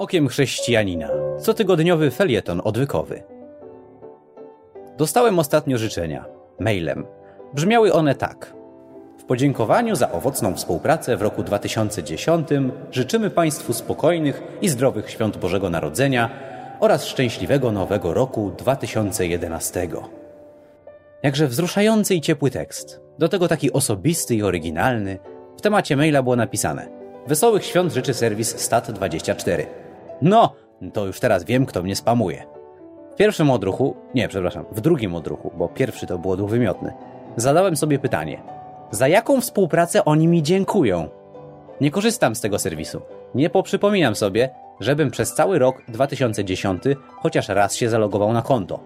Okiem chrześcijanina. Cotygodniowy felieton odwykowy. Dostałem ostatnio życzenia. Mailem. Brzmiały one tak. W podziękowaniu za owocną współpracę w roku 2010 życzymy Państwu spokojnych i zdrowych świąt Bożego Narodzenia oraz szczęśliwego nowego roku 2011. Jakże wzruszający i ciepły tekst. Do tego taki osobisty i oryginalny. W temacie maila było napisane: Wesołych świąt życzy serwis Stat24. No, to już teraz wiem, kto mnie spamuje. W pierwszym odruchu, nie, przepraszam, w drugim odruchu, bo pierwszy to był odruch wymiotny, zadałem sobie pytanie: za jaką współpracę oni mi dziękują? Nie korzystam z tego serwisu. Nie poprzypominam sobie, żebym przez cały rok 2010 chociaż raz się zalogował na konto.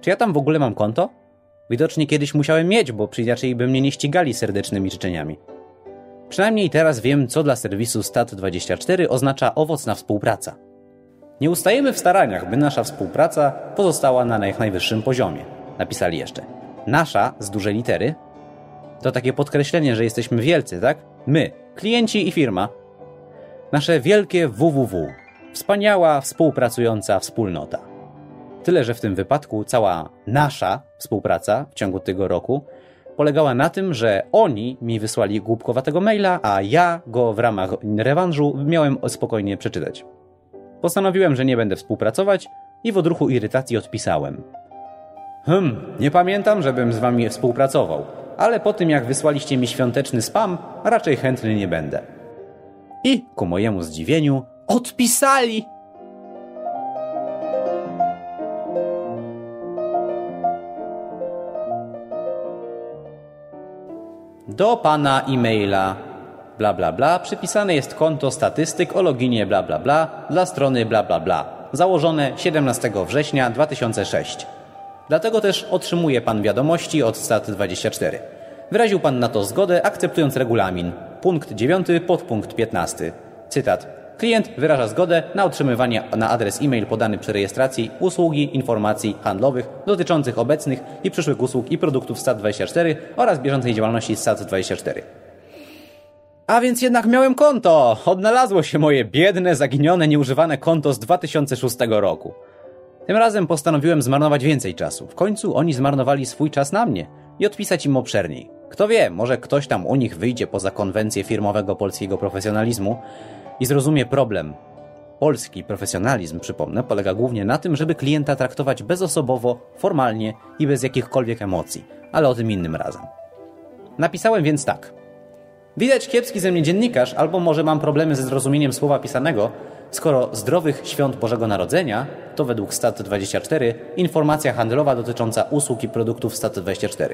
Czy ja tam w ogóle mam konto? Widocznie kiedyś musiałem mieć, bo inaczej by mnie nie ścigali serdecznymi życzeniami. Przynajmniej teraz wiem, co dla serwisu Stat24 oznacza owocna współpraca. Nie ustajemy w staraniach, by nasza współpraca pozostała na jak najwyższym poziomie. Napisali jeszcze. Nasza z dużej litery. To takie podkreślenie, że jesteśmy wielcy, tak? My, klienci i firma. Nasze wielkie www. Wspaniała, współpracująca wspólnota. Tyle, że w tym wypadku cała nasza współpraca w ciągu tego roku polegała na tym, że oni mi wysłali głupkowatego maila, a ja go w ramach rewanżu miałem spokojnie przeczytać. Postanowiłem, że nie będę współpracować i w odruchu irytacji odpisałem. Hm, nie pamiętam, żebym z wami współpracował, ale po tym jak wysłaliście mi świąteczny spam, raczej chętny nie będę. I ku mojemu zdziwieniu odpisali! Do pana e-maila bla bla bla przypisane jest konto statystyk o loginie bla bla bla dla strony bla bla bla założone 17 września 2006. Dlatego też otrzymuje pan wiadomości od Stat24. Wyraził pan na to zgodę akceptując regulamin. Punkt 9 podpunkt 15. Cytat. Klient wyraża zgodę na otrzymywanie na adres e-mail podany przy rejestracji usługi informacji handlowych dotyczących obecnych i przyszłych usług i produktów SAT24 oraz bieżącej działalności SAT24. A więc jednak miałem konto! Odnalazło się moje biedne, zaginione, nieużywane konto z 2006 roku. Tym razem postanowiłem zmarnować więcej czasu. W końcu oni zmarnowali swój czas na mnie i odpisać im obszerniej. Kto wie, może ktoś tam u nich wyjdzie poza konwencję firmowego polskiego profesjonalizmu i zrozumie problem. Polski profesjonalizm, przypomnę, polega głównie na tym, żeby klienta traktować bezosobowo, formalnie i bez jakichkolwiek emocji, ale o tym innym razem. Napisałem więc tak. Widać kiepski ze mnie dziennikarz, albo może mam problemy ze zrozumieniem słowa pisanego, skoro zdrowych świąt Bożego Narodzenia to według Stat24 informacja handlowa dotycząca usług i produktów Stat24.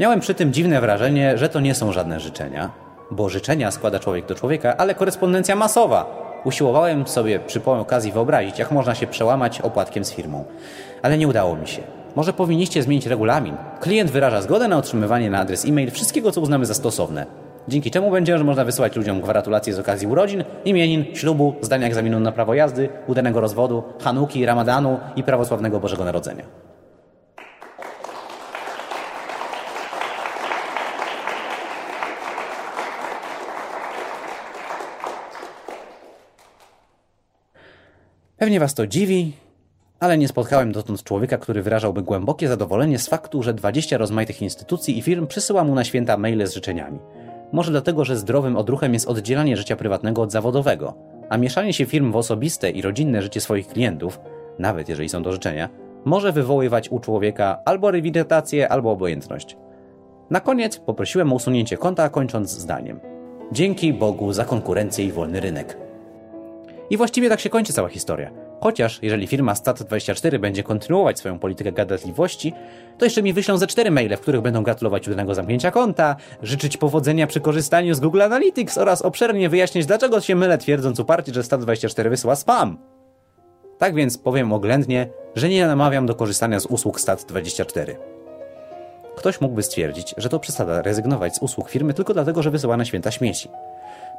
Miałem przy tym dziwne wrażenie, że to nie są żadne życzenia, bo życzenia składa człowiek do człowieka, ale korespondencja masowa. Usiłowałem sobie przy okazji wyobrazić, jak można się przełamać opłatkiem z firmą. Ale nie udało mi się. Może powinniście zmienić regulamin. Klient wyraża zgodę na otrzymywanie na adres e-mail wszystkiego, co uznamy za stosowne. Dzięki czemu będzie można wysyłać ludziom gratulacje z okazji urodzin, imienin, ślubu, zdania egzaminu na prawo jazdy, udanego rozwodu, Hanuki, Ramadanu i prawosławnego Bożego Narodzenia. Pewnie Was to dziwi, ale nie spotkałem dotąd człowieka, który wyrażałby głębokie zadowolenie z faktu, że 20 rozmaitych instytucji i firm przysyła mu na święta maile z życzeniami. Może dlatego, że zdrowym odruchem jest oddzielanie życia prywatnego od zawodowego, a mieszanie się firm w osobiste i rodzinne życie swoich klientów, nawet jeżeli są to życzenia, może wywoływać u człowieka albo rewitalizację, albo obojętność. Na koniec poprosiłem o usunięcie konta, kończąc zdaniem. Dzięki Bogu za konkurencję i wolny rynek. I właściwie tak się kończy cała historia. Chociaż, jeżeli firma Stat24 będzie kontynuować swoją politykę gadatliwości, to jeszcze mi wyślą ze cztery maile, w których będą gratulować udanego zamknięcia konta, życzyć powodzenia przy korzystaniu z Google Analytics oraz obszernie wyjaśnić, dlaczego się mylę twierdząc uparcie, że Stat24 wysyła spam. Tak więc powiem oględnie, że nie namawiam do korzystania z usług Stat24. Ktoś mógłby stwierdzić, że to przesada rezygnować z usług firmy tylko dlatego, że wysyła na święta śmieci.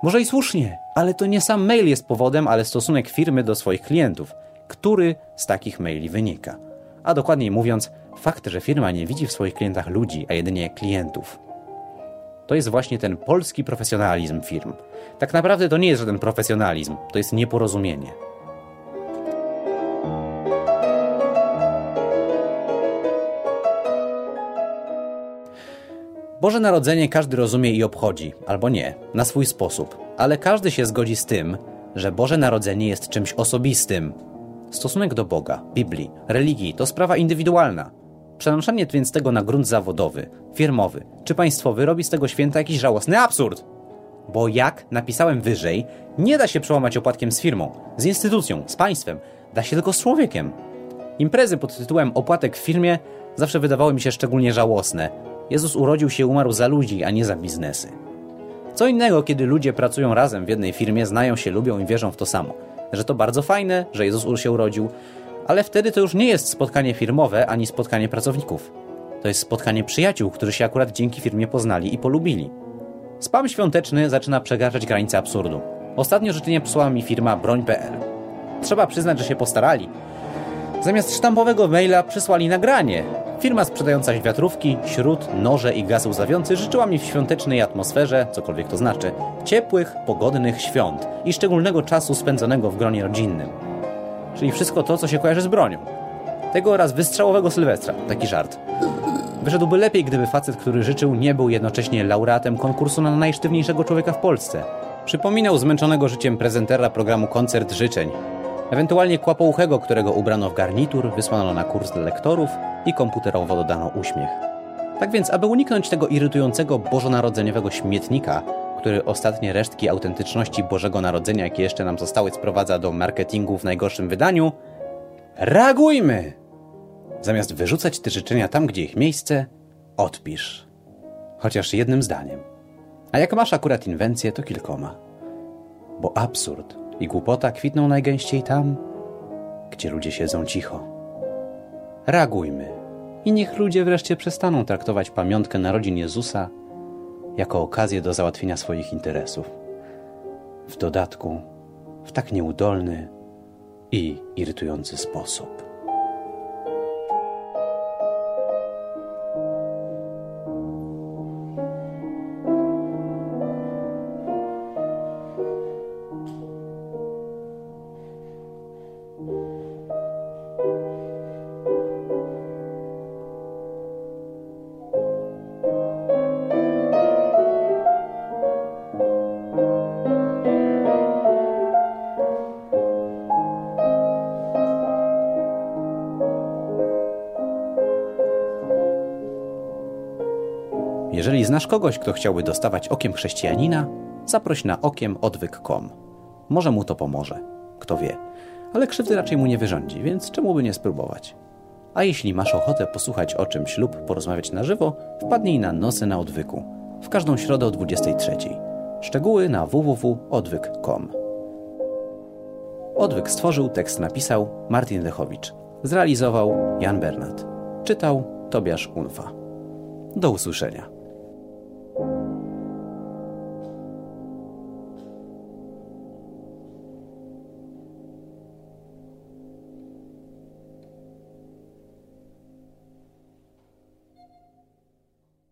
Może i słusznie, ale to nie sam mail jest powodem, ale stosunek firmy do swoich klientów, który z takich maili wynika. A dokładniej mówiąc, fakt, że firma nie widzi w swoich klientach ludzi, a jedynie klientów. to jest właśnie ten polski profesjonalizm firm. Tak naprawdę to nie jest żaden profesjonalizm, to jest nieporozumienie. Boże Narodzenie każdy rozumie i obchodzi, albo nie, na swój sposób, ale każdy się zgodzi z tym, że Boże Narodzenie jest czymś osobistym. Stosunek do Boga, Biblii, religii to sprawa indywidualna. Przenoszenie więc tego na grunt zawodowy, firmowy czy państwowy robi z tego święta jakiś żałosny absurd. Bo jak napisałem wyżej, nie da się przełamać opłatkiem z firmą, z instytucją, z państwem, da się tylko z człowiekiem. Imprezy pod tytułem opłatek w firmie zawsze wydawały mi się szczególnie żałosne. Jezus urodził się i umarł za ludzi, a nie za biznesy. Co innego, kiedy ludzie pracują razem w jednej firmie, znają się, lubią i wierzą w to samo. Że to bardzo fajne, że Jezus się urodził, ale wtedy to już nie jest spotkanie firmowe ani spotkanie pracowników. To jest spotkanie przyjaciół, którzy się akurat dzięki firmie poznali i polubili. Spam świąteczny zaczyna przekraczać granice absurdu. Ostatnio życzenie przysłała mi firma broń.pl. Trzeba przyznać, że się postarali. Zamiast sztampowego maila przysłali nagranie. Firma sprzedająca wiatrówki, śród, noże i gaz łzawiący życzyła mi w świątecznej atmosferze, cokolwiek to znaczy, ciepłych, pogodnych świąt i szczególnego czasu spędzonego w gronie rodzinnym. Czyli wszystko to, co się kojarzy z bronią. Tego oraz wystrzałowego Sylwestra. Taki żart. Wyszedłby lepiej, gdyby facet, który życzył, nie był jednocześnie laureatem konkursu na najsztywniejszego człowieka w Polsce. Przypominał zmęczonego życiem prezentera programu Koncert Życzeń. Ewentualnie kłapouchego, którego ubrano w garnitur, wysłano na kurs dla lektorów i komputerowo dodano uśmiech. Tak więc, aby uniknąć tego irytującego bożonarodzeniowego śmietnika, który ostatnie resztki autentyczności Bożego Narodzenia, jakie jeszcze nam zostały, sprowadza do marketingu w najgorszym wydaniu, reagujmy! Zamiast wyrzucać te życzenia tam, gdzie ich miejsce, odpisz. Chociaż jednym zdaniem. A jak masz akurat inwencję, to kilkoma. Bo absurd i głupota kwitną najgęściej tam, gdzie ludzie siedzą cicho. Reagujmy i niech ludzie wreszcie przestaną traktować pamiątkę narodzin Jezusa jako okazję do załatwienia swoich interesów. W dodatku w tak nieudolny i irytujący sposób. Jeżeli znasz kogoś, kto chciałby dostawać okiem chrześcijanina, zaproś na okiem odwyk.com. Może mu to pomoże. Kto wie. Ale krzywdy raczej mu nie wyrządzi, więc czemu by nie spróbować? A jeśli masz ochotę posłuchać o czymś lub porozmawiać na żywo, wpadnij na Nosy na Odwyku. W każdą środę o 23. Szczegóły na www.odwyk.com. Odwyk stworzył, tekst napisał Martin Lechowicz. Zrealizował Jan Bernat. Czytał Tobiasz Unfa. Do usłyszenia.